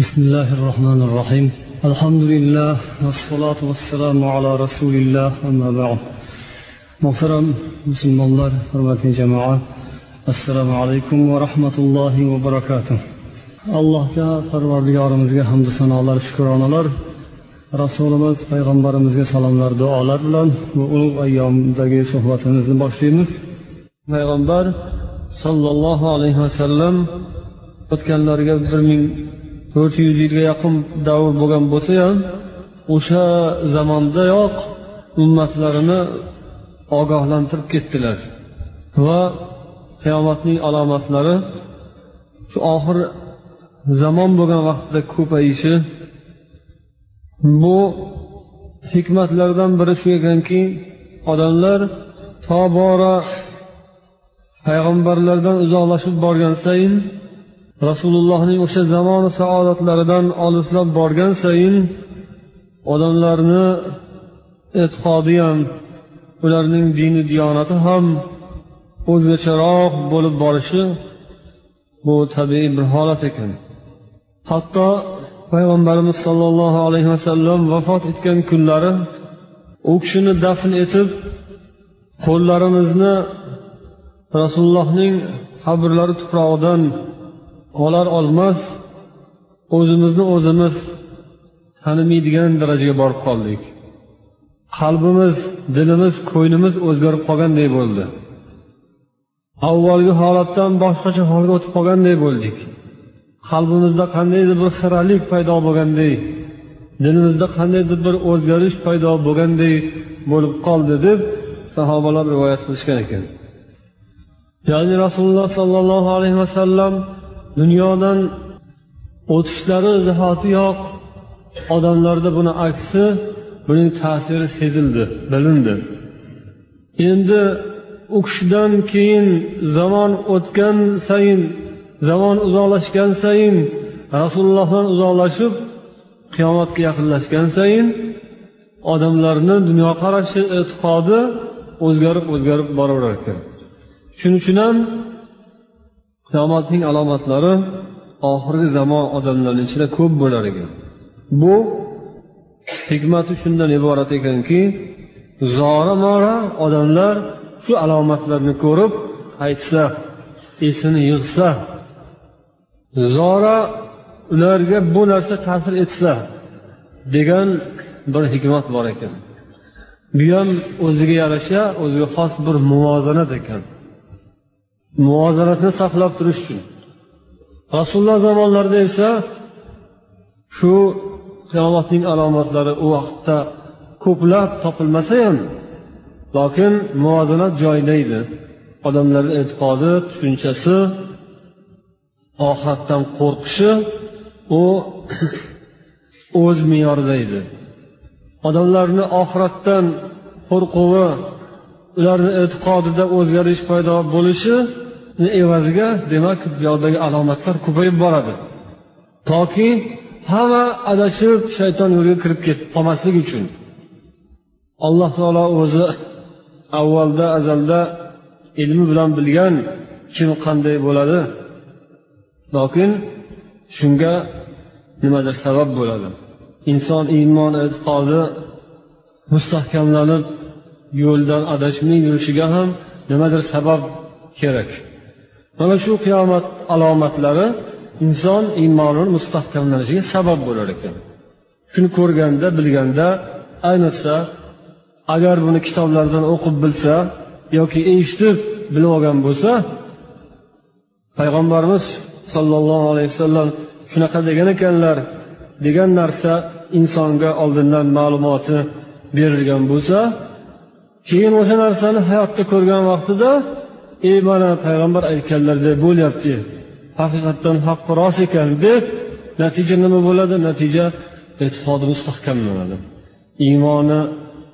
بسم الله الرحمن الرحيم الحمد لله والصلاة والسلام على رسول الله أما بعد محترم مسلم الله حرمة جماعة السلام عليكم ورحمة الله وبركاته allohga parvardigorimizga hamdu sanolar shukronalar rasulimiz payg'ambarimizga salomlar duolar bilan bu ulug' ayyomdagi suhbatimizni boshlaymiz payg'ambar sollallohu alayhi vasallam o'tganlariga bir ming to'rt yuz yilga yaqin davr bo'lgan bo'lsa ham o'sha zamondayoq ummatlarini ogohlantirib ketdilar. Va qiyomatning alomatlari shu oxir zamon bo'lgan vaqtda ko'payishi bu hikmatlardan biri shu ekanki odamlar tobora payg'ambarlardan uzoqlashib borgan sayin rasulullohning o'sha zamoni saodatlaridan olislab borgan sayin odamlarni e'tiqodi ham ularning dini diyonati ham o'zgacharoq bo'lib borishi bu tabiiy bir holat ekan. Hatto payg'ambarimiz sollallohu alayhi vasallam vafot etgan kunlari u kishini dafn etib qo'llarimizni rasulullohning qabrlari tuprog'idan olar olmas o'zimizni o'zimiz tanimaydigan darajaga borib qoldik. Qalbimiz dilimiz ko'nglimiz o'zgarib qolganday bo'ldi. Avvalgi holatdan boshqacha holga o'tib qolganday bo'ldik. Qalbimizda qandaydir bir xiralik paydo bo'lganday dilimizda qandaydir bir o'zgarish paydo bo'lganday bo'lib qoldi deb sahobalar rivoyat qilishgan ekan. Ya'ni rasululloh sollallohu alayhi vasallam dunyodan o'tishlari zahotiyoq odamlarda buni aksi buning ta'siri sezildi bilindi. Endi u kishidan keyin zamon o'tgan sayin zamon uzoqlashgan sayin rasulullohdan uzoqlashib qiyomatga yaqinlashgan sayin odamlarni dunyoqarashi e'tiqodi o'zgarib o'zgarib boraverar ekan shuning uchun ham qiyomatning alomatlari oxirgi zamon odamlarni ichida ko'p bo'lar ekan. Bu hikmati shundan iborat ekanki zora mora odamlar shu alomatlarni ko'rib aytsa esini yig'sa zora ularga bu narsa ta'sir etsa degan bir hikmat bor ekan. Bu ham o'ziga yarasha o'ziga xos bir muvozanat ekan. Muvozanatni saqlab turish uchun. Rasululloh zamonlarida esa shu qiyomatning alomatlari u vaqtda ko'plab topilmasa ham lokin muvozanat joyida edi odamlarni e'tiqodi tushunchasi oxiratdan qo'rqishi u o'z me'yorida edi. Odamlarni oxiratdan qo'rquvi ularni e'tiqodida o'zgarish paydo bo'lishini evaziga demak bu yoqdagi alomatlar ko'payib boradi. Toki hamma adashib shayton yo'liga kirib ketib qolmaslik uchun alloh taolo o'zi avvalda azalda ilmi bilan bilgan kim qanday bo'ladi? Lokin shunga nimadir sabab bo'ladi. Inson iymon e'tiqodi mustahkamlanib yo'ldan adashmay yurishiga ham nimadir sabab kerak. Mana shu qiyomat alomatlari inson iymonini mustahkamlanishiga sabab bo'lar ekan. Shuni ko'rganda bilganda ayniqsa agar buni kitoblardan o'qib bilsa yoki eshitib bilib olgan bo'lsa payg'ambarimiz sollallohu alayhi vasallam shunaqa degan ekanlar degan narsa insonga oldindan ma'lumoti berilgan bo'lsa keyin o'sha narsani hayotda ko'rgan vaqtida ey mana payg'ambar aytganlaridek bo'lyapti. Haqiqatdan haqqi rost ekan deb natija nima bo'ladi? Natija e'tiqodi mustahkamlanadi. Iymoni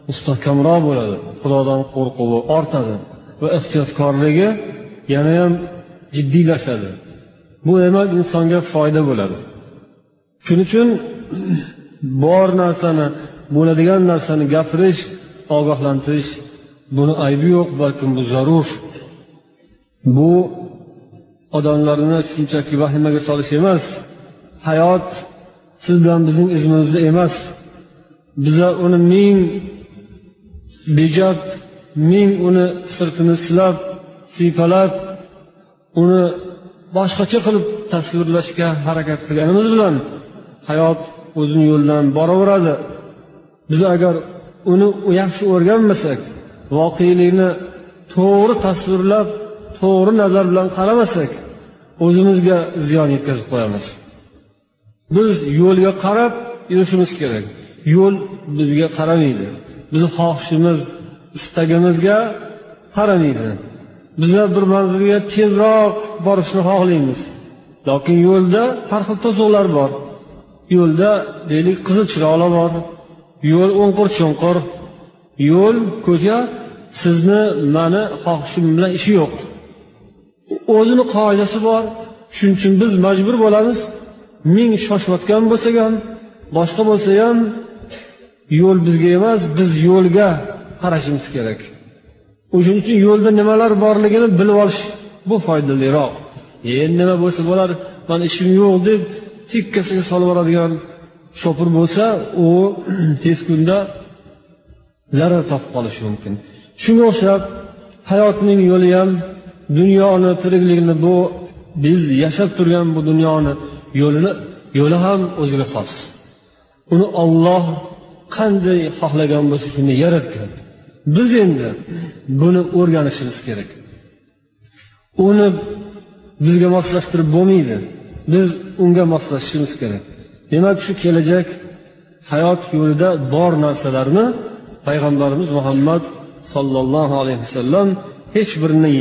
mustahkamroq bo'ladi. Xudodan qo'rquvi ortadi va ehtiyotkorligi yanayam jiddiylashadi. Bu demak insonga foyda bo'ladi. Shuning uchun bor narsani bo'ladigan narsani gapirish ogohlantirish buni aybi yo'q balkim bu zarur. Bu odamlarni shunchaki vahimaga solish emas. Hayot siz bilan bizning izmimizda emas. Biza uni ming bejab ming uni sirtini silab siypalab uni boshqacha qilib tasvirlashga harakat qilganimiz bilan hayot o'zini yo'lidan boraveradi. Biz agar uni yaxshi o'rganmasak voqelikni to'g'ri tasvirlab to'g'ri nazar bilan qaramasak o'zimizga ziyon yetkazib qo'yamiz. Biz yo'lga qarab yurishimiz kerak. Yo'l bizga qaramaydi. Bizni xohishimiz istagimizga qaramaydi. Bizlar bir manzilga tezroq borishni xohlaymiz. Lokin yo'lda har xil to'siqlar bor. Yo'lda deylik qizil chiroqlar bor. Yo'l o'nqir cho'nqir. Yo'l ko'cha sizni mani xohishim bilan ishi yo'q. O'zini qoidasi bor. Shuning uchun biz majbur bo'lamiz. Ming shoshayotgan bo'lsak ham boshqa bo'lsa ham yo'l bizga emas biz yo'lga qarashimiz kerak. O'shaning uchun yo'lda nimalar borligini bilib olish bu foydaliroq. Endi nima bo'lsa bo'lar mani ishim yo'q deb tekkasiga solib yuboradigan shopir bo'lsa u tez kunda zarar topib qolishi mumkin. Shunga o'xshab hayotning yo'li ham dunyoni tiriklikni bu biz yashab turgan bu dunyoni yo'lini yo'li ham o'ziga xos. Uni olloh qanday xohlagan bo'lsa shunday yaratgan. Biz endi buni o'rganishimiz kerak. Uni bizga moslashtirib bo'lmaydi. Biz unga moslashishimiz kerak. Demak shu kelajak hayot yo'lida bor narsalarni payg'ambarimiz muhammad sollallohu alayhi vasallam hech birini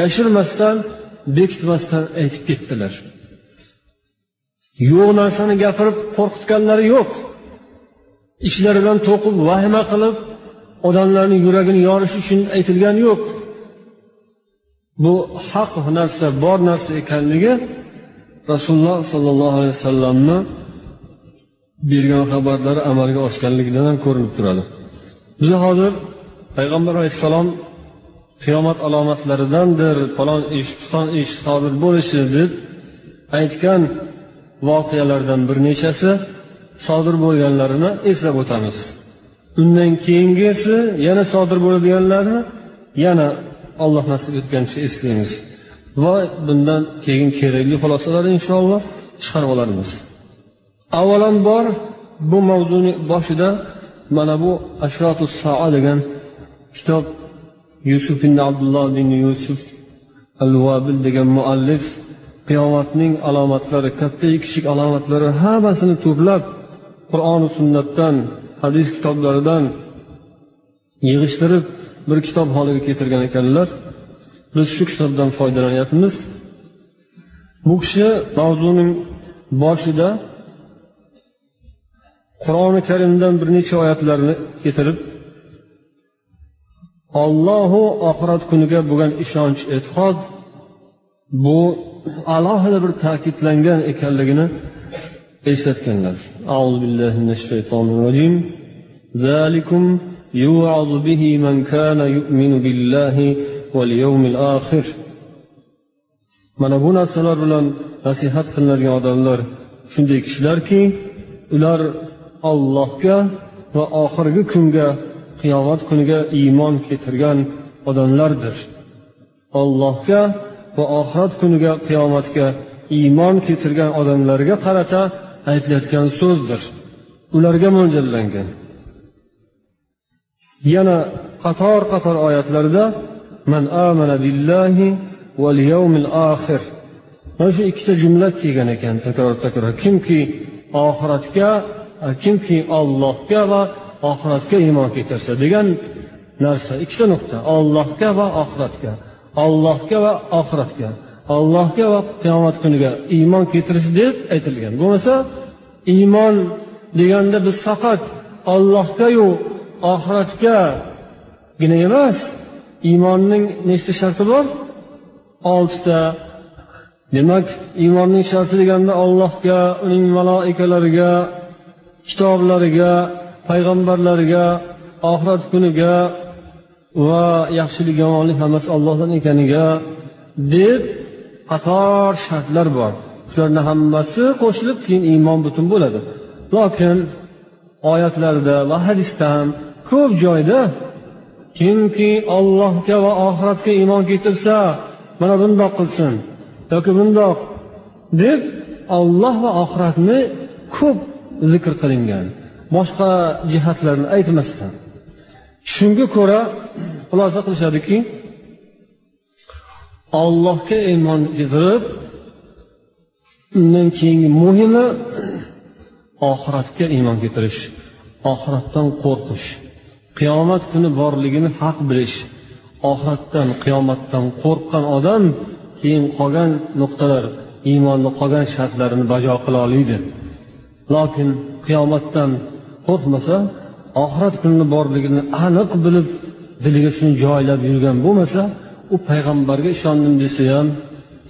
yashirmasdan bekitmasdan aytib ketdilar. Yo'q narsani gapirib qo'rqitganlari yo'q. İchlaridan to'qib vahima qilib odamlarni yuragini yorish uchun aytilgani yo'q. Bu haq narsa bor narsa ekanligi rasululloh sollallohu alayhi vasallamni bergan xabarlari amalga oshganligidan ham ko'rinib turadi. Biz hozir payg'ambar alayhissalom qiyomat alomatlaridandir falon ish piston ish sodir bo'lishi deb aytgan voqealardan bir nechasi sodir bo'lganlarini eslab o'tamiz. Undan keyingisi yana sodir bo'ladiganlarni yana alloh nasib etgancha eslaymiz va bundan keyin kerakli xulosalarni inshaalloh chiqarib olarmiz. Avvalambor bu mavzuni boshida mana bu ashrotu soa degan kitob yusuf ibn abdulloh ibn yusuf al vabil degan muallif qiyomatning alomatlari katta kichik alomatlari hammasini to'plab qur'oni sunnatdan hadis kitoblaridan yig'ishtirib bir kitob holiga keltirgan ekanlar. Biz shu kitobdan foydalanyapmiz. Bu kishi mavzuning boshida qur'oni karimdan bir necha oyatlarni keltirib ollohu oxirat kuniga bo'lgan ishonch e'tiqod bu alohida bir ta'kidlangan ekanligini eslatganlar أعوذ بالله من الشيطان الرجيم ذلكم يوعظ به من كان يؤمن بالله واليوم الآخر mana bu narsalar bilan nasihat qilinadigan odamlar shunday kishilarki ular ollohga va oxirgi kunga qiyomat kuniga iymon keltirgan odamlardir. Ollohga va oxirat kuniga qiyomatga iymon keltirgan odamlarga qarata aytilayotgan so'zdir. Ularga mo'ljallangan. Yana qator qator oyatlarda man amana billahi val yawmil oxir mana shu ikkita jumla kelgan ekan takror takror kimki oxiratga Э, kimki ollohga va oxiratga iymon keltirsa degan narsa. Ikkita nuqta. Ollohga va oxiratga. Ollohga va oxiratga. Allohga va qiyomat kuniga iymon keltirish deb aytilgan. Bo'lmasa iymon deganda biz faqat ollohgayu oxiratgagina emas iymonning nechta sharti bor? Oltita. Demak iymonning sharti deganda allohga uning maloikalariga kitoblariga payg'ambarlariga oxirat kuniga va yaxshilik yomonlik hammasi ollohdan ekaniga deb qator shartlar bor. Shularni hammasi qo'shilib keyin iymon butun bo'ladi. Lokin oyatlarda va hadisda ham ko'p joyda kimki ollohga va oxiratga iymon keltirsa mana bundoq qilsin yoki bundoq deb olloh va oxiratni ko'p zikr qilingan. Boshqa jihatlarni aytmasdan. Shunga ko'ra xulosa qilishadiki ollohga iymon keltirib undan keyingi muhimi oxiratga iymon keltirish oxiratdan qo'rqish qiyomat kuni borligini haq bilish oxiratdan qiyomatdan qo'rqqan odam keyin qolgan nuqtalar iymonni qolgan shartlarini bajo qila oladi lokin qiyomatdan qo'rqmasa oxirat kunini borligini aniq bilib diliga shuni joylab yurgan bo'lmasa u payg'ambarga ishondim desa ham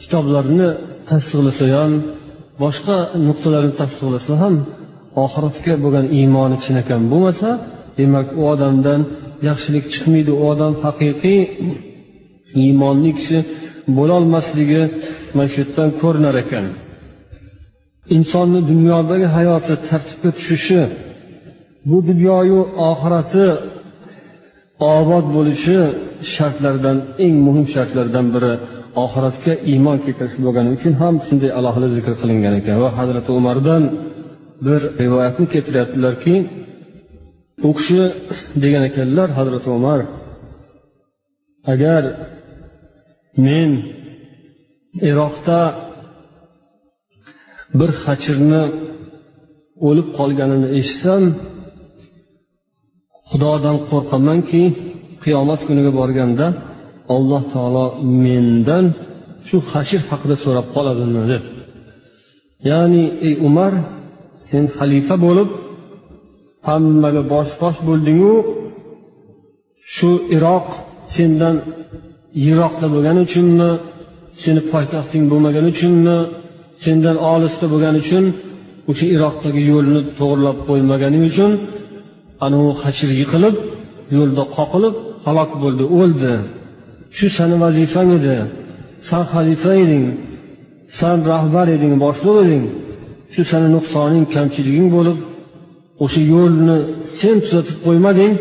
kitoblarni tasdiqlasa ham boshqa nuqtalarni tasdiqlasa ham oxiratga bo'lgan iymoni chinakam bo'lmasa demak u odamdan yaxshilik chiqmaydi. U odam haqiqiy iymonli kishi bo'lolmasligi mana shu yerdan ko'rinar ekan. Insonni dunyodagi hayoti tartibga tushishi bu dunyoyu oxirati obod bo'lishi shartlaridan eng muhim shartlardan biri oxiratga iymon keltirish bo'lgani uchun ham shunday alohida zikr qilingan ekan. Va hazrati umardan bir rivoyatni keltiryaptilarki u kishi degan ekanlar hazrati umar agar men iroqda bir hachirni o'lib qolganini eshitsam xudodan qo'rqamanki qiyomat kuniga borganda alloh taolo mendan shu hashir haqida so'rab qoladimi deb. Ya'ni ey umar sen xalifa bo'lib hammaga bosh bosh bo'ldingu shu iroq sendan yiroqda bo'lgani uchunmi seni poytaxting bo'lmagani uchunmi sendan olisda bo'lgani uchun o'sha iroqdagi yo'lni to'g'irlab qo'ymaganing uchun anavi hashir yiqilib yo'lda qoqilib halok bo'ldi o'ldi. Shu sani vazifang edi. San xalifa eding san rahbar eding boshliq eding. Shu sani nuqsoning kamchiliging bo'lib o'sha yo'lni sen tuzatib qo'ymading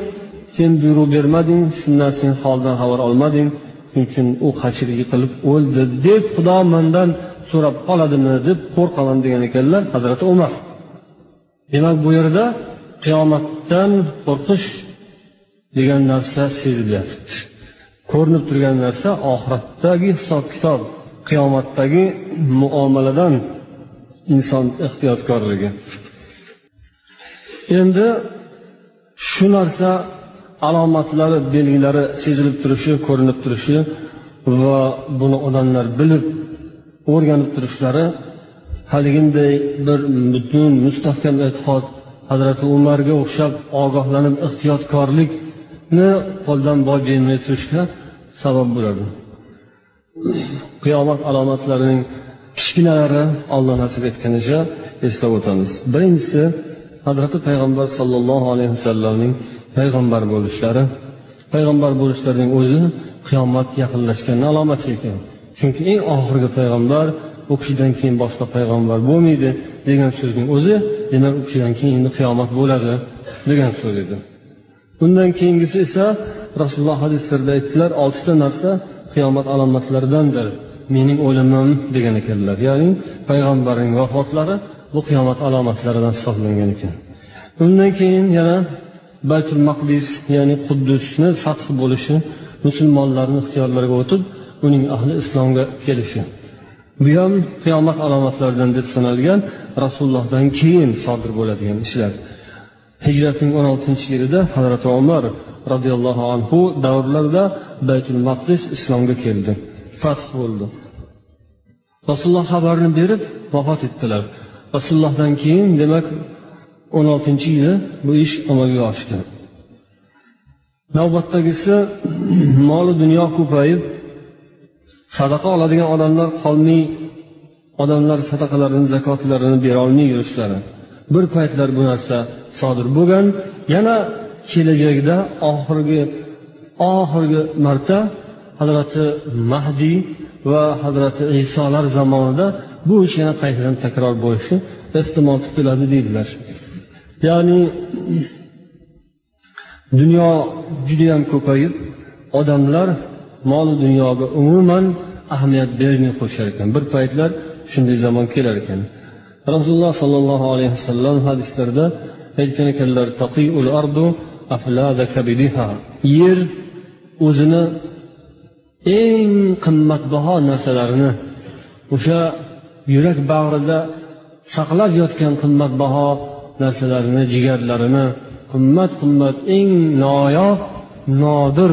sen buyruq bermading shundan sen holdan xabar olmading. Shuning uchun u hashir yiqilib o'ldi deb xudo mandan so'rab qoladimi deb qo'rqaman degan ekanlar hazrati umar. Demak bu yerda qiyomatdan qo'rqish degan narsa sezilyapti. Ko'rinib turgan narsa oxiratdagi hisob kitob qiyomatdagi muomaladan inson ehtiyotkorligi. Endi shu narsa alomatlari belgilari sezilib turishi ko'rinib turishi va buni odamlar bilib o'rganib turishlari haliginday bir butun mustahkam e'tiqod hazrati umarga o'xshab ogohlanib ehtiyotkorlikni qo'ldan boy bermay turishga sabab bo'ladi. Qiyomat alomatlarining kichkinalari olloh nasib etganicha eslab o'tamiz. Birinchisi hazrati payg'ambar sollallohu alayhi vasallamning payg'ambar bo'lishlari. Payg'ambar bo'lishlarining o'zi qiyomat yaqinlashganini alomati ekan. Chunki eng oxirgi payg'ambar u kishidan keyin boshqa payg'ambar bo'lmaydi degan so'zning o'zi demak u kishidan keyin endi qiyomat bo'ladi degan so'z edi. Undan keyingisi esa rasululloh hadislarda aytdilar oltita narsa qiyomat alomatlaridandir mening o'limim degan ekanlar. Ya'ni payg'ambarning vafotlari bu qiyomat alomatlaridan hisoblangan ekan. Undan keyin yana baytul maqdis ya'ni quddusni fath bo'lishi musulmonlarni ixtiyorlariga o'tib uning ahli islomga kelishi. Bu ham qiyomat alomatlaridan deb sanalgan rasulullohdan keyin sodir bo'ladigan ishlar. Hijratning o'n oltinchi yilida hazrati umar roziyallohu anhu davrlarida baytul maqdis islomga keldi. Fath bo'ldi. Rasululloh xabarini berib vafot etdilar. Rasulullohdan keyin demak o'n oltinchi yili bu ish amalga oshdi. Navbatdagisi moli dunyo ko'payib sadaqa oladigan odamlar qolmay odamlar sadaqalarini zakotlarini berolmay yurishlari bir paytlar bu narsa sodir bo'lgan yana kelajakda oxirgi oxirgi marta hazrati mahdiy va hazrati isolar zamonida bu ish yana qaytadan takror bo'lishi ehtimol tutiladi deydilar. Ya'ni dunyo judayam ko'payib odamlar mol dunyoga umuman ahamiyat bermay qo'yishar ekan. Bir paytlar shunday zamon kelar ekan. Rasululloh sollallohu alayhi vasallam hadislarda aytgan ekanlar yer o'zini eng qimmatbaho narsalarini o'sha yurak bag'rida saqlab yotgan qimmatbaho narsalarini jigarlarini qimmat qimmat eng noyob nodir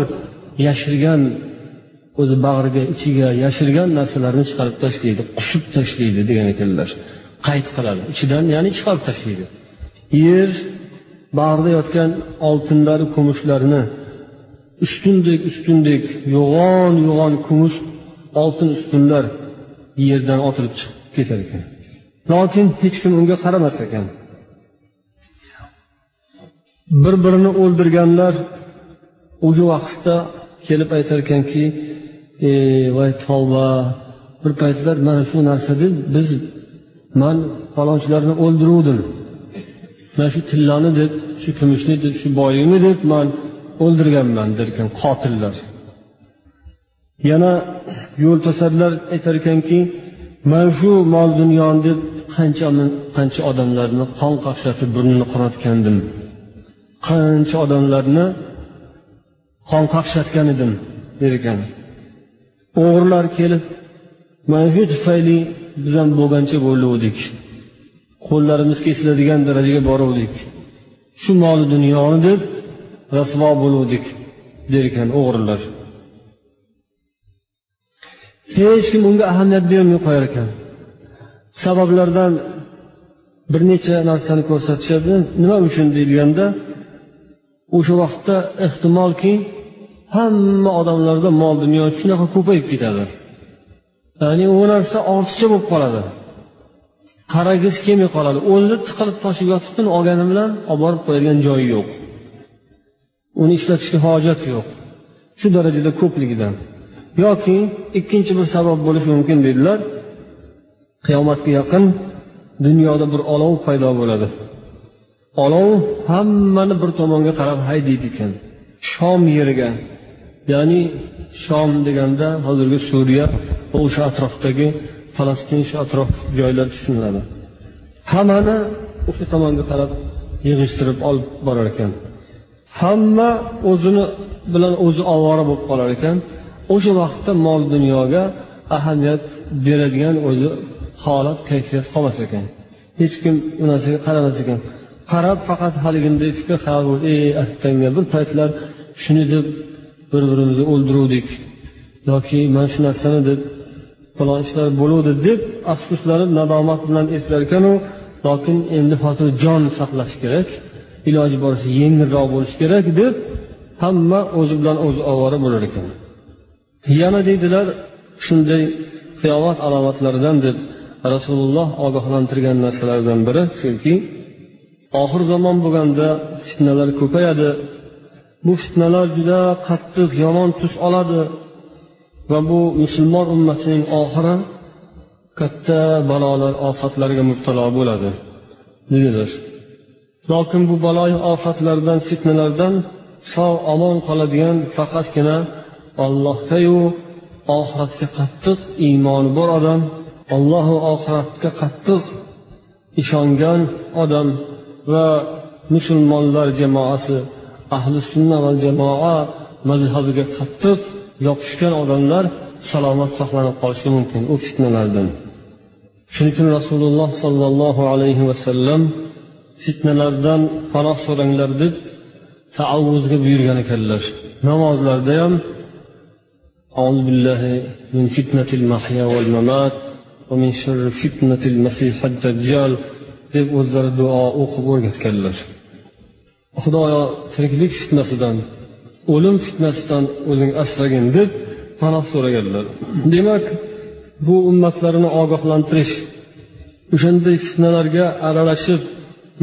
yashirgan o'zi bag'riga ichiga yashirgan narsalarni chiqarib tashlaydi qusib tashlaydi degan ekanlar. Qayd qiladi. Ichidan ya'ni chiqarib tashlaydi. Yer bag'rida yotgan oltinlari kumushlarini ustundek ustundek yo'g'on yo'g'on kumush oltin ustunlar yerdan otilib chiqib ketar ekan. Lokin hech kim unga qaramas ekan. Bir birini o'ldirganlar o'sha vaqtda kelib aytar e voy tavba. Bir paytlar mana shu narsada biz man falonchilarni o'ldiruvdim. Mana shu tillani deb shu kumushni deb shu boylikni deb man o'ldirganman derkan qotillar. Yana yo'l to'sarlar aytar ekanki mana shu mol dunyoni deb qancha qancha odamlarni qon qaqshatib burnini qonatgandim qancha odamlarni qon qaqshatgan edim der ekan o'g'rilar kelib mana shu tufayli biz ham bo'lgancha bo'luvdik qo'llarimiz kesiladigan darajaga boruvdik shu moli dunyoni deb rasvo bo'luvdik derkan o'g'rilar hech kim unga ahamiyat bermay qo'yar ekan. Sabablardan bir necha narsani ko'rsatishadi. Nima uchun deyilganda o'sha vaqtda ehtimolki hamma odamlarda mol dunyo shunaqa ko'payib ketadi. Ya'ni u narsa ortiqcha bo'lib qoladi. Qaragisi kelmay qoladi. O'zi tiqilib toshib yotibdi olgani bilan olib borib qo'yadigan joyi yo'q. Uni ishlatishga hojat yo'q. Shu darajada ko'pligidan. Yoki ikkinchi bir sabab bo'lishi mumkin dedilar qiyomatga yaqin dunyoda bir olov paydo bo'ladi. Olov hammani bir tomonga qarab haydaydi ekan. Shom yeriga ya'ni shom deganda hozirgi suriya va o'sha atrofdagi falastin shu atrof joylar tushuniladi. Hammani o'sha tomonga qarab yig'ishtirib olib borar ekan. Hamma o'zini bilan o'zi ovora bo'lib qolar ekan. O'sha vaqtda mol dunyoga ahamiyat beradigan o'zi holat kayfiyat qolmas ekan. Hech kim u narsaga qaramas ekan. Qarab faqat haliginday fikr xayol ey attanga bir paytlar shuni deb bir birimizni o'ldiruvdik. Yoki mana shu narsani deb falon ishlar bo'luvdi deb afsuslanib nadomat bilan eslar ekanu lokin endi hozir jon saqlash kerak iloji boricha yengilroq bo'lishi kerak deb hamma o'zi bilan o'zi ovora bo'lar ekan. Yana deydilar shunday qiyomat alomatlaridan deb rasululloh ogohlantirgan narsalardan biri shuki oxir zamon bo'lganda fitnalar ko'payadi bu fitnalar juda qattiq yomon tus oladi. Va bu musulmon ummatining oxiri katta balolar ofatlarga mubtalo bo'ladi. Dedilar lokin bu baloyi ofatlardan fitnalardan sog' omon qoladigan faqatgina ollohgayu oxiratga qattiq iymoni bor odam ollohu oxiratga qattiq ishongan odam va musulmonlar jamoasi ahli sunna va jamoa mazhabiga qattiq yopishgan odamlar salomat saqlanib qolishi mumkin u fitnalardan shuning uchun rasululloh sollallohu alayhi vasallam fitnalardan panoh so'ranglar deb taavvuzga buyurgan ekanlar namozlarda ham أعوذ بالله من فتنة المحيا والممات ومن شر فتنة المسيح الدجال deb o'zlari duo o'qib o'rgatganlar Xudoyo tiriklik fitnasidan o'lim fitnasidan o'zing asragin deb panoh so'raganlar. Demak bu ummatlarni ogohlantirish o'shanday fitnalarga aralashib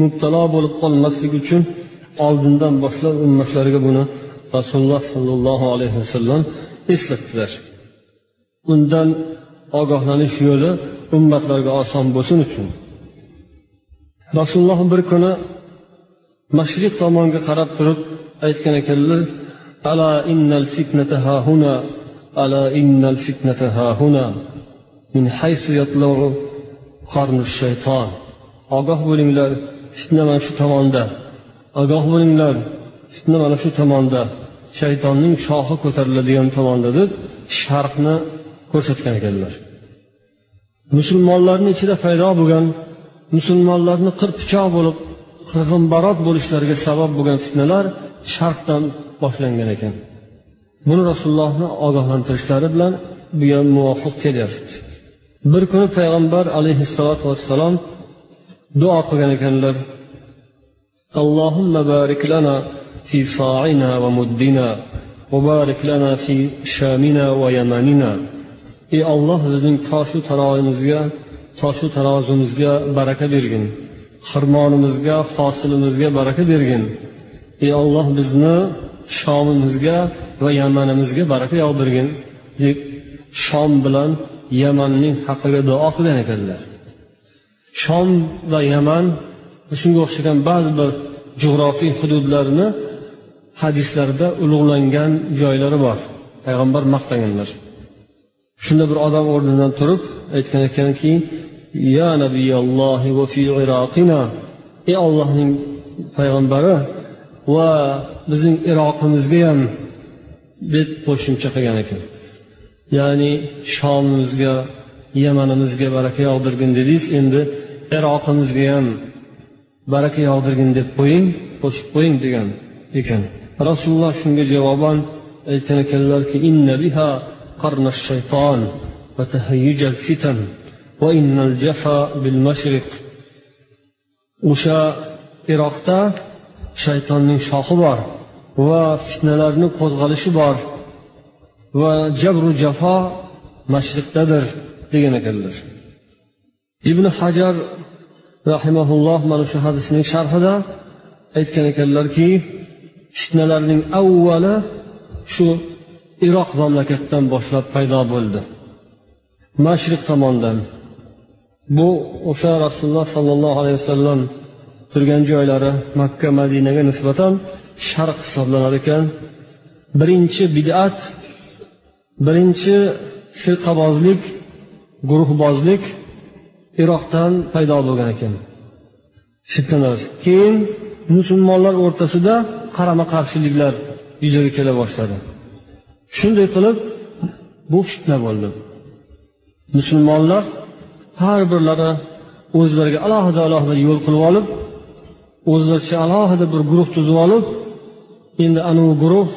mubtalo bo'lib qolmaslik uchun oldindan boshlab ummatlariga buni rasululloh sollallohu alayhi vasallam eslatdilar. Undan ogohlanish yo'li ummatlarga oson bo'lsin uchun. Rasululloh bir kuni mashriq tomonga qarab turib aytgan ekanlar ala innal fitnata ha huna ala innal fitnata ha huna min haysu yatla'u qarnu shayton ogoh bo'linglar fitna mana shu tomonda. Ogoh bo'linglar fitna mana shu tomonda. Shaytonning shoxi ko'tariladigan tomonda deb sharqni ko'rsatgan ekanlar. Musulmonlarni ichida paydo bo'lgan musulmonlarni qirpichoq bo'lib qirg'inbarot bo'lishlariga sabab bo'lgan fitnalar sharqdan boshlangan ekan buni rasulullohni ogohlantirishlari bilan bu ham muvofiq kelyapti bir kuni payg'ambar alayhissalotu vassalom duo qilgan ekanlar allohumma barik lana fi sa'ina va muddina وبارك لنا في شامنا ويمننا ey olloh bizning toshu tarozimizga toshu tarozimizga baraka bergin Xirmonimizga hosilimizga baraka bergin. Ey olloh bizni shomimizga va yamanimizga baraka yog'dirgin. Deb shom bilan yamanning haqiga duo qilgan ekanlar. Shom va yaman shunga o'xshagan ba'zi bir jug'rofiy hududlarni hadislarda ulug'langan joylari bor. Payg'ambar maqtaganlar shunda bir odam o'rnidan turib aytgan ekanki ya nabiyallohi va fi iroqina ey ollohning payg'ambari va bizning iroqimizga ham deb qo'shimcha qilgan ekan. Ya'ni shomimizga yamanimizga baraka yog'dirgin dedingiz endi iroqimizga ham baraka yog'dirgin deb qo'ying qo'shib qo'ying degan ekan. Rasululloh shunga javoban aytgan ekanlarki o'sha iroqda shaytonning shoxi bor va fitnalarni qo'zg'alishi bor va jabru jafo mashriqdadir degan ekanlar. Ibn hajar rahimaulloh mana shu hadisning sharhida aytgan ekanlarki fitnalarning avvali shu iroq mamlakatdan boshlab paydo bo'ldi. Mashriq tomondan bu o'sha rasululloh sollallohu alayhi vasallam turgan joylari makka madinaga nisbatan sharq hisoblanar ekan. Birinchi bid'at birinchi firqabozlik guruhbozlik iroqdan paydo bo'lgan ekan. Fitnalar keyin musulmonlar o'rtasida qarama qarshiliklar yuzaga kela boshladi. Shunday qilib bu fitna bo'ldi. Musulmonlar har birlari o'zlariga alohida alohida yo'l qilib olib o'zlaricha alohida bir guruh tuzib olib endi anavi guruh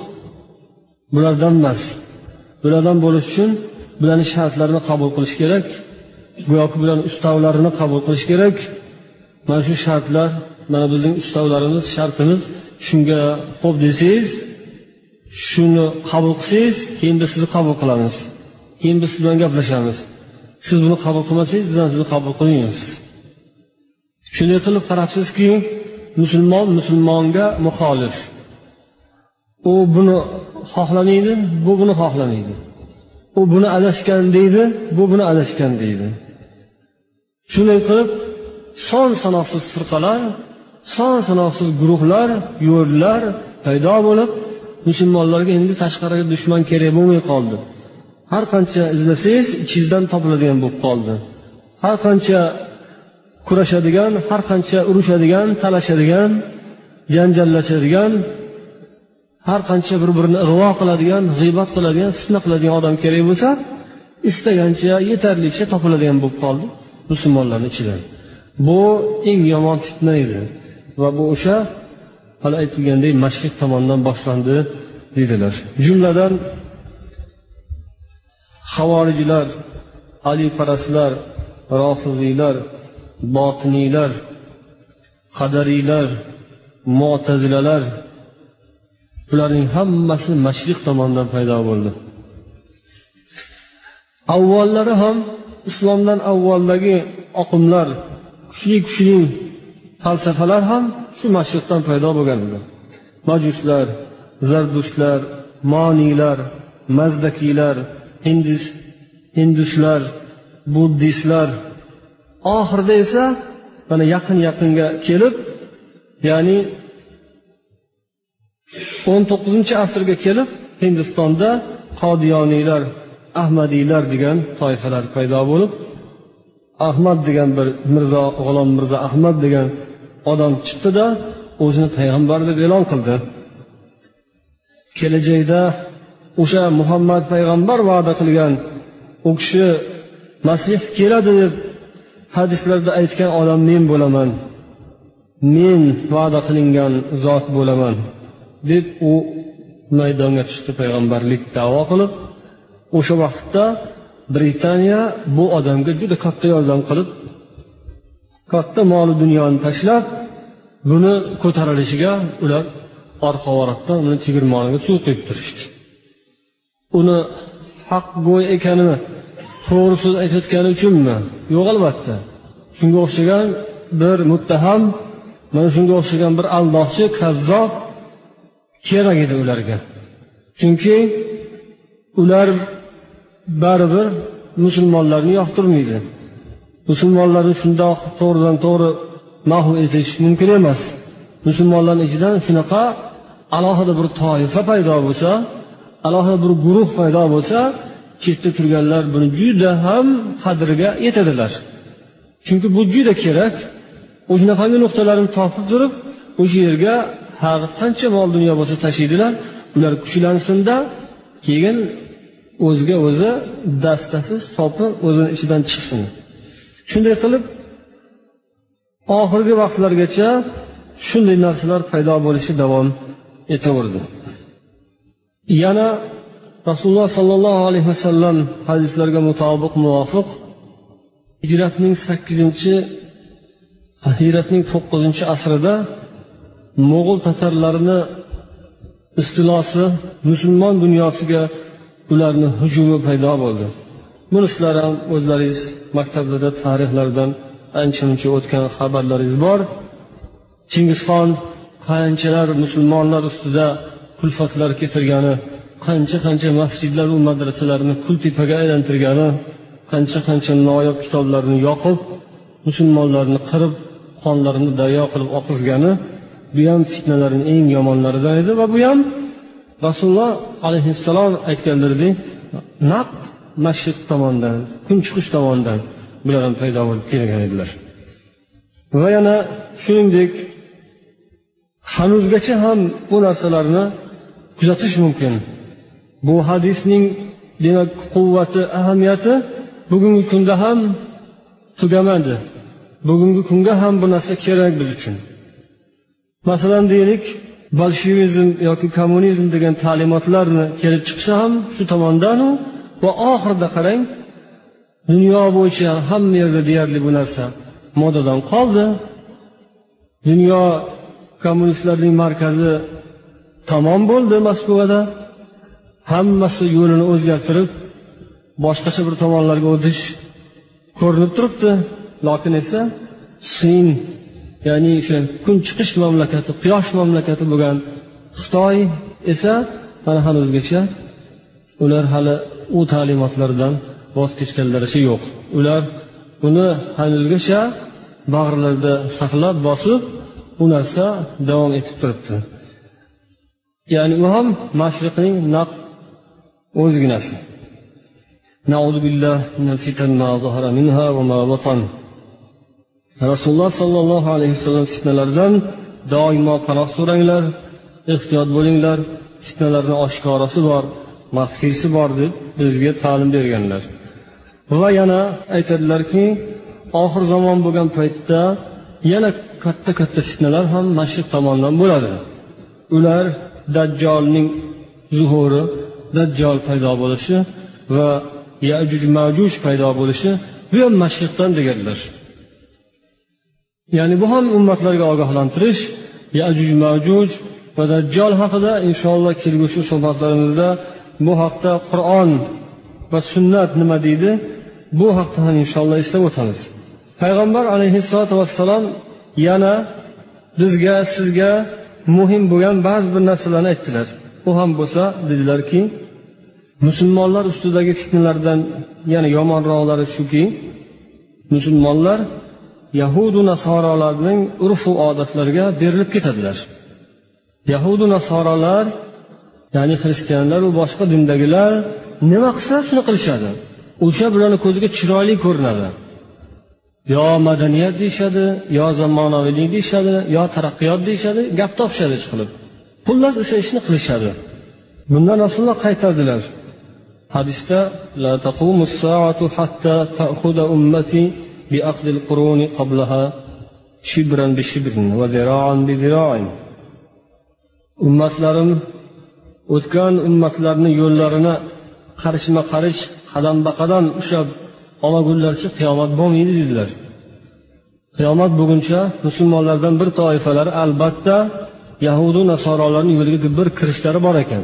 bulardan emas bulardan bo'lish uchun bularni shartlarini qabul qilish kerak go'yoki bularni ustavlarini qabul qilish kerak. Mana shu shartlar mana bizning ustavlarimiz shartimiz shunga xo'p desangiz shuni qabul qilsangiz keyin biz sizni qabul qilamiz keyin biz siz bilan gaplashamiz. Siz buni qabul qilmasangiz biz ham sizni qabul qilmaymiz. Shunday qilib qarabsizki musulmon musulmonga muxolif. U buni xohlamaydi bu buni xohlamaydi. U buni adashgan deydi bu buni adashgan deydi. Shunday qilib son sanoqsiz firqalar son sanoqsiz guruhlar yo'llar paydo bo'lib musulmonlarga endi tashqariga dushman kerak bo'lmay qoldi. Har qancha izlasangiz ichingizdan topiladigan bo'lib qoldi. Har qancha kurashadigan har qancha urushadigan talashadigan janjallashadigan har qancha bir birini ig'vo qiladigan g'iybat qiladigan fitna qiladigan odam kerak bo'lsa istagancha yetarlicha topiladigan bo'lib qoldi musulmonlarni ichidan. Bu eng yomon fitna edi va bu o'sha hali aytilgandek mashriq tomondan boshlandi dedilar jumladan havorijlar aliparastlar rofiziylar botiniylar qadariylar mo'tazilalar bularning hammasi mashriq tomondan paydo bo'ldi. Avvallari ham islomdan avvaldagi oqimlar kuchli kuchli falsafalar ham shu mashriqdan paydo bo'lgan edi. Majuslar zardushtlar moniylar mazdakiylar hindis hinduslar buddistlar oxirida esa mana yaqin yaqinga kelib ya'ni o'n to'qqizinchi asrga kelib hindistonda qodiyoniylar ahmadiylar degan toifalar paydo bo'lib ahmad degan bir mirzo g'ulom mirzo ahmad degan odam chiqdida o'zini payg'ambar deb e'lon qildi. Kelajakda o'sha muhammad payg'ambar va'da qilgan u kishi masih keladi deb hadislarda aytgan odam men bo'laman men va'da qilingan zot bo'laman deb u maydonga chiqdi payg'ambarlik davo qilib. O'sha vaqtda britaniya bu odamga juda katta yordam qilib katta moli dunyoni tashlab buni ko'tarilishiga ular orqa oraqdan uni tegirmoniga suv quyib turishdi. Uni haqgo'y ekanini to'g'ri so'z aytayotgani uchunmi? Yo'q albatta. Shunga o'xshagan bir muttaham mana shunga o'xshagan bir aldoqchi kazzob kerak edi ularga. Chunki ular baribir musulmonlarni yoqtirmaydi. Musulmonlarni shundoq to'g'ridan to'g'ri mahv etish mumkin emas. Musulmonlarni ichidan shunaqa alohida bir toifa paydo bo'lsa alohida bir guruh paydo bo'lsa chetda turganlar buni juda ham qadriga yetadilar. Chunki bu juda kerak. O'shanaqangi nuqtalarni topib turib o'sha yerga har qancha mol dunyo bo'lsa tashiydilar ular kuchlansinda keyin o'ziga o'zi dastasiz topib o'zini ichidan chiqsin. Shunday qilib oxirgi vaqtlargacha shunday narsalar paydo bo'lishi davom etaverdi. Yana rasululloh sollallohu alayhi vasallam hadislarga mutobiq muvofiq. Hijratning sakkizinchi hijratning to'qqizinchi asrida mo'g'ul tatarlarini istilosi musulmon dunyosiga ularni hujumi paydo bo'ldi. Buni sizlar ham o'zlaringiz maktablarda tarixlardan ancha muncha o'tgan xabarlaringiz bor. Chingizxon qanchalar musulmonlar ustida kulfatlar keltirgani qancha qancha masjidlaru madrasalarni kultepaga aylantirgani qancha qancha noyob kitoblarni yoqib musulmonlarni qirib qonlarini daryo qilib oqizgani bu ham fitnalarni eng yomonlaridan edi va bu ham rasululloh alayhissalom aytganlaridek naq mashriq tomondan kun chiqish tomondan bular ham paydo bo'lib kelgan edilar. Va yana shuningdek hanuzgacha ham bu narsalarni kuzatish mumkin. Bu hadisning demak quvvati ahamiyati bugungi kunda ham tugamadi. Bugungi kunga ham bu narsa kerak biz uchun. Masalan deylik bolshevizm yoki kommunizm degan ta'limotlarni kelib chiqishi ham shu tomondanu va oxirida qarang dunyo bo'yicha hamma yerda deyarli bu narsa modadan qoldi. Dunyo kommunistlarning markazi tamom bo'ldi moskvada. Hammasi yo'lini o'zgartirib boshqacha bir tomonlarga o'tish ko'rinib turibdi. Lokin esa sin ya'ni o'sha kun chiqish mamlakati quyosh mamlakati bo'lgan xitoy esa mana o'zgacha, ular hali u ta'limotlardan voz kechganlaricha yo'q. Ular buni hanuzgacha bag'rlarida saqlab bosib bu narsa davom etib turibdi. ya'ni u ham mashriqning naq o'zginasi نعوذ بالله من الفتن ما ظهر منها وما بطن rasululloh sollallohu alayhi vasallam fitnalardan doimo panoh so'ranglar ehtiyot bo'linglar fitnalarni oshkorasi bor maxfiysi bor deb bizga ta'lim berganlar va yana aytadilarki oxir zamon bo'lgan paytda yana katta katta fitnalar ham mashriq tomondan bo'ladi ular dajjolning zuhuri dajjol paydo bo'lishi va yajuj majuj paydo bo'lishi bu ham mashriqdan deganlar. Ya'ni bu ham ummatlarga ogohlantirish yajuj majuj va dajjol haqida inshaalloh kelgusi suhbatlarimizda bu haqda qur'on va sunnat nima deydi bu haqda ham inshaalloh eslab o'tamiz. Payg'ambar alayhissalotu vassalom yana bizga sizga muhim bo'lgan ba'zi bir narsalarni aytdilar. U ham bo'lsa dedilarki musulmonlar ustidagi fitnalardan yana yomonroqlari shuki musulmonlar yahudu nasorolarning urfu odatlariga berilib ketadilar. Yahudu nasorolar ya'ni xristianlaru boshqa dindagilar nima qilsa shuni qilishadi. O'sha bularni ko'ziga chiroyli ko'rinadi. yo madaniyat deyishadi yo zamonaviylik deyishadi yo taraqqiyot deyishadi gap topishadi ishqilib xullas o'sha ishni qilishadi. Bundan rasululloh qaytardilar. Hadisda la saatu hatta ummati quruni shibran bi shibrin va bi ummatlarim o'tgan ummatlarni yo'llarini qarishma qarish qadam ba qadam ushlab olmagunlaricha qiyomat bo'lmaydi dedilar. Qiyomat bo'lguncha musulmonlardan bir toifalar albatta yahudu nasorolarni yo'liga bir kirishlari bor ekan.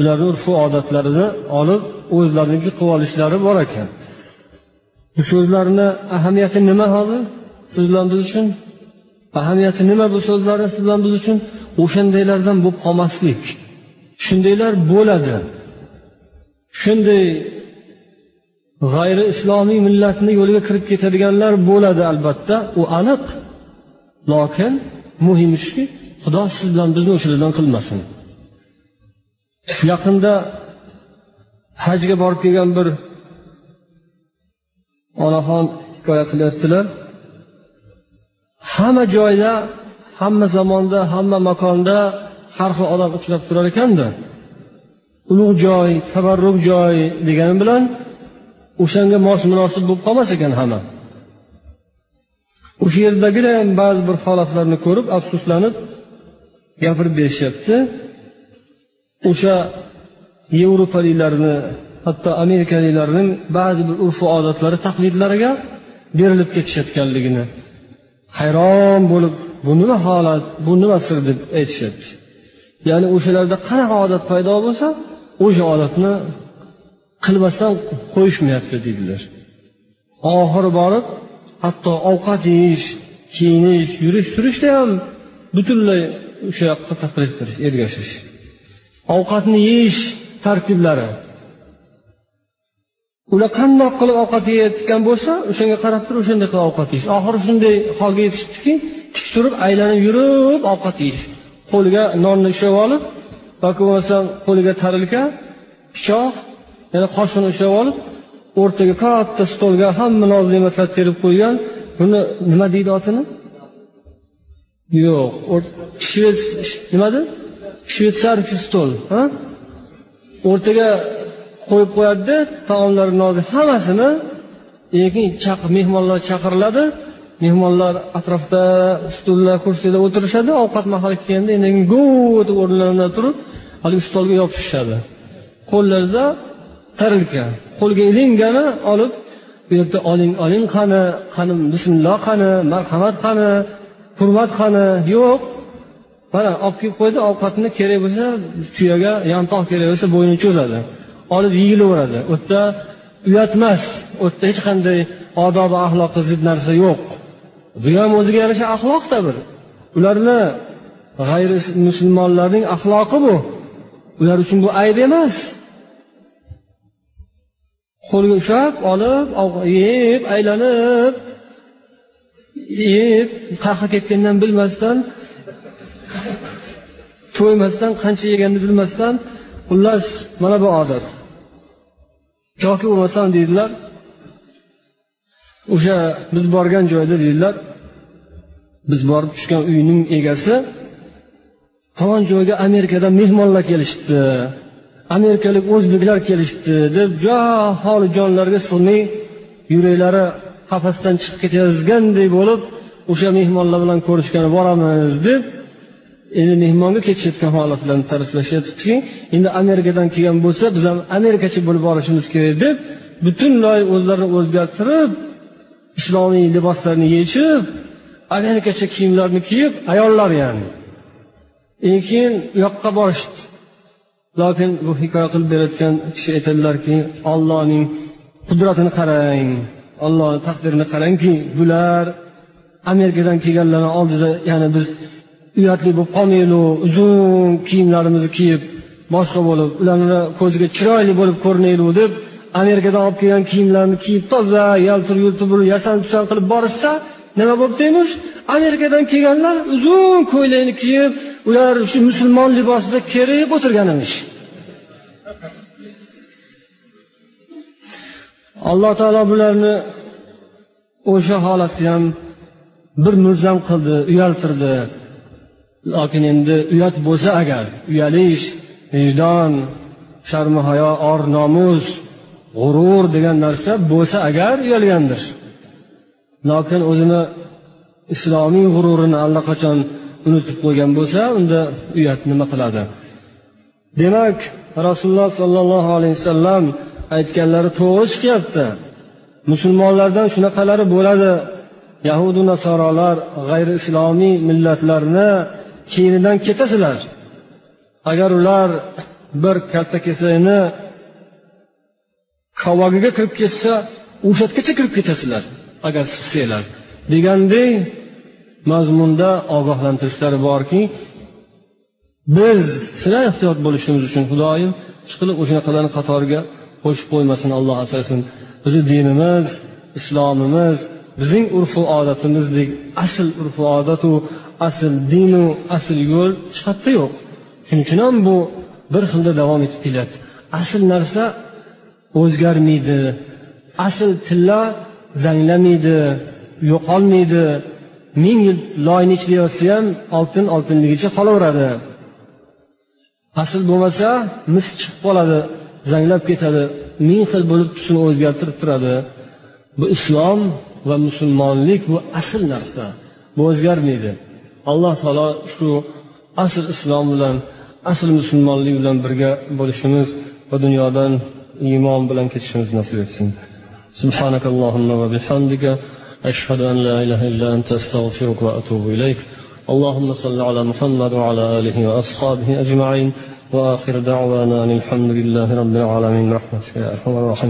Ularni urfu odatlarini olib o'zlariniki qilib olishlari bor ekan. Bu so'zlarni ahamiyati nima hozir siz bilan biz uchun? Ahamiyati nima bu so'zlarni siz bilan biz uchun? O'shandaylardan bo'lib qolmaslik. Shundaylar bo'ladi. Shunday g'ayri islomiy millatni yo'liga kirib ketadiganlar bo'ladi albatta. U aniq lokin muhimi shuki xudo siz bilan bizni o'shalardan qilmasin. Yaqinda hajga borib kelgan bir onaxon hikoya qilyaptilar. Hamma joyda hamma zamonda hamma makonda har xil odam uchrab turar ekanda. Ulug' joy tabarruk joy degani bilan o'shanga mos munosib bo'lib qolmas ekan hamma. O'sha yerdagina ba'zi bir holatlarni ko'rib afsuslanib gapirib berishyapti. O'sha yevropaliklarni hatto amerikaliklarning ba'zi bir urf odatlari taqlidlariga berilib ketishayotganligini hayron bo'lib bu nima holat bu nima sir deb aytishyapti. Ya'ni o'shalarda qanaqa odat paydo bo'lsa o'sha odatni qilmasdan qo'yishmayapti deydilar oxiri borib hatto ovqat yeyish kiyinish yurish turishda ham butunlay o'sha yoqqa taqlid qilish ergashish. Ovqatni yeyish tartiblari. Ular qandoq qilib ovqat yeyayotgan bo'lsa o'shanga qarab turib o'shanday qilib ovqat yeyish. Oxiri shunday holga yetishibdiki tik turib aylanib yurib ovqat yeyish. Qo'liga nonni ushlab olib yoki bo'lmasam qo'liga tarilka pichoq yana qoshini ushlab olib o'rtaga katta stolga hamma noz ne'matlar terib qo'ygan. Buni nima deydi otini? Yo'q shved nimadi? Shvetsarskiy stol o'rtaga qo'yib qo'yadida taomlar nozi hammasini keyin mehmonlar chaqiriladi. Mehmonlar atrofda stullar kursida o'tirishadi. Ovqat mahali kelganda endi go deb o'rnlaridan turib haligi stolga yopishishadi. Qo'llarida tarilka qo'lga ilingani olib bu yerda oling oling qani qani bismilloh qani marhamat qani hurmat qani? Yo'q. Mana olib kelib qo'ydi ovqatni kerak bo'lsa tuyaga yantoq kerak bo'lsa bo'ynini cho'zadi. Olib yeyilaveradi u yerda uyatmas u yerda hech qanday odobi axloqqa zid narsa yo'q. Bu ham o'ziga yarasha axloqda bir. Ularni g'ayri musulmonlarning axloqi bu. Ular uchun bu ayb emas. Qo'lga ushlab olib yeb aylanib yeb qahri ketgandan bilmasdan to'ymasdan qancha yeganini bilmasdan xullas mana bu odat. Yoki bo'lmasam deydilar o'sha biz borgan joyda deydilar biz borib tushgan uyning egasi falon joyga amerikadan mehmonlar kelishibdi. Amerikalik o'zbeklar kelishibdi deb jo holi jonlariga sig'may yuraklari qafasdan chiqib ketayozganday bo'lib o'sha mehmonlar bilan ko'rishgani boramiz deb endi mehmonga ketishayotgan holatlarni ta'riflashyaptiki endi amerikadan kelgan bo'lsa biz ham amerikacha bo'lib borishimiz kerak deb butunlay o'zlarini o'zgartirib islomiy liboslarni yechib amerikacha kiyimlarni kiyib ayollar ya'ni. Keyin u yoqqa borishdi lokin bu hikoya qilib berayotgan kishi aytadilarki ollohning qudratini qarang ollohni taqdirini qarangki bular amerikadan kelganlarni oldida ya'ni biz uyatli bo'lib qolmaylik uzun kiyimlarimizni kiyib boshqa bo'lib ularni ko'ziga chiroyli bo'lib ko'rinaylik deb amerikadan olib kelgan kiyimlarni kiyib toza yaltir yultir yasan tusan qilib borishsa nima bo'libdi emish amerikadan kelganlar uzun ko'ylakni kiyib ular shu musulmon libosida kerib o'tirgan emish alloh taolo bularni o'sha holatda ham bir mulzam qildi uyaltirdi. Lokin endi uyat bo'lsa agar uyalish vijdon sharmi hayo or nomus g'urur degan narsa bo'lsa agar uyalgandir. Lokin o'zini islomiy g'ururini allaqachon unutib qo'ygan bo'lsa unda uyat nima qiladi? Demak rasululloh sollallohu alayhi vasallam aytganlari to'g'ri chiqyapti. Musulmonlardan shunaqalari bo'ladi. Yahudu nasorolar g'ayri islomiy millatlarni keynidan ketasizlar. Agar ular bir katta kesakni kavogiga kirib ketsa o'sha yergacha kirib ketasizlar. Agar sig'sanglar degandek mazmunda ogohlantirishlari borki biz sira ehtiyot bo'lishimiz uchun xudoyim ishqilib o'shanaqalarni qatoriga qo'shib qo'ymasin alloh asrasin. Bizni dinimiz islomimiz bizning urfu odatimizdek asl urfu odatu asl dinu asl yo'l hech qayerda yo'q. Shuning uchun ham bu bir xilda davom etib kelyapti. Asl narsa o'zgarmaydi. Asl tilla zanglamaydi yo'qolmaydi. Ming yil loyni ichida yotsa ham oltin oltinligicha qolaveradi. Asl bo'lmasa mis chiqib qoladi zanglab ketadi. Ming xil bo'lib tusini o'zgartirib turadi. Bu islom va musulmonlik bu asl narsa bu o'zgarmaydi. Alloh taolo shu asl islom bilan asl musulmonlik bilan birga bo'lishimiz va dunyodan iymon bilan ketishimiz nasib etsin. سبحانك اللهم وبحمدك أشهد أن لا إله إلا أنت أستغفرك وأتوب إليك. اللهم صل على محمد وعلى آله وأصحابه أجمعين. وآخر دعوانا أن الحمد لله رب العالمين. أرحم الراحمين.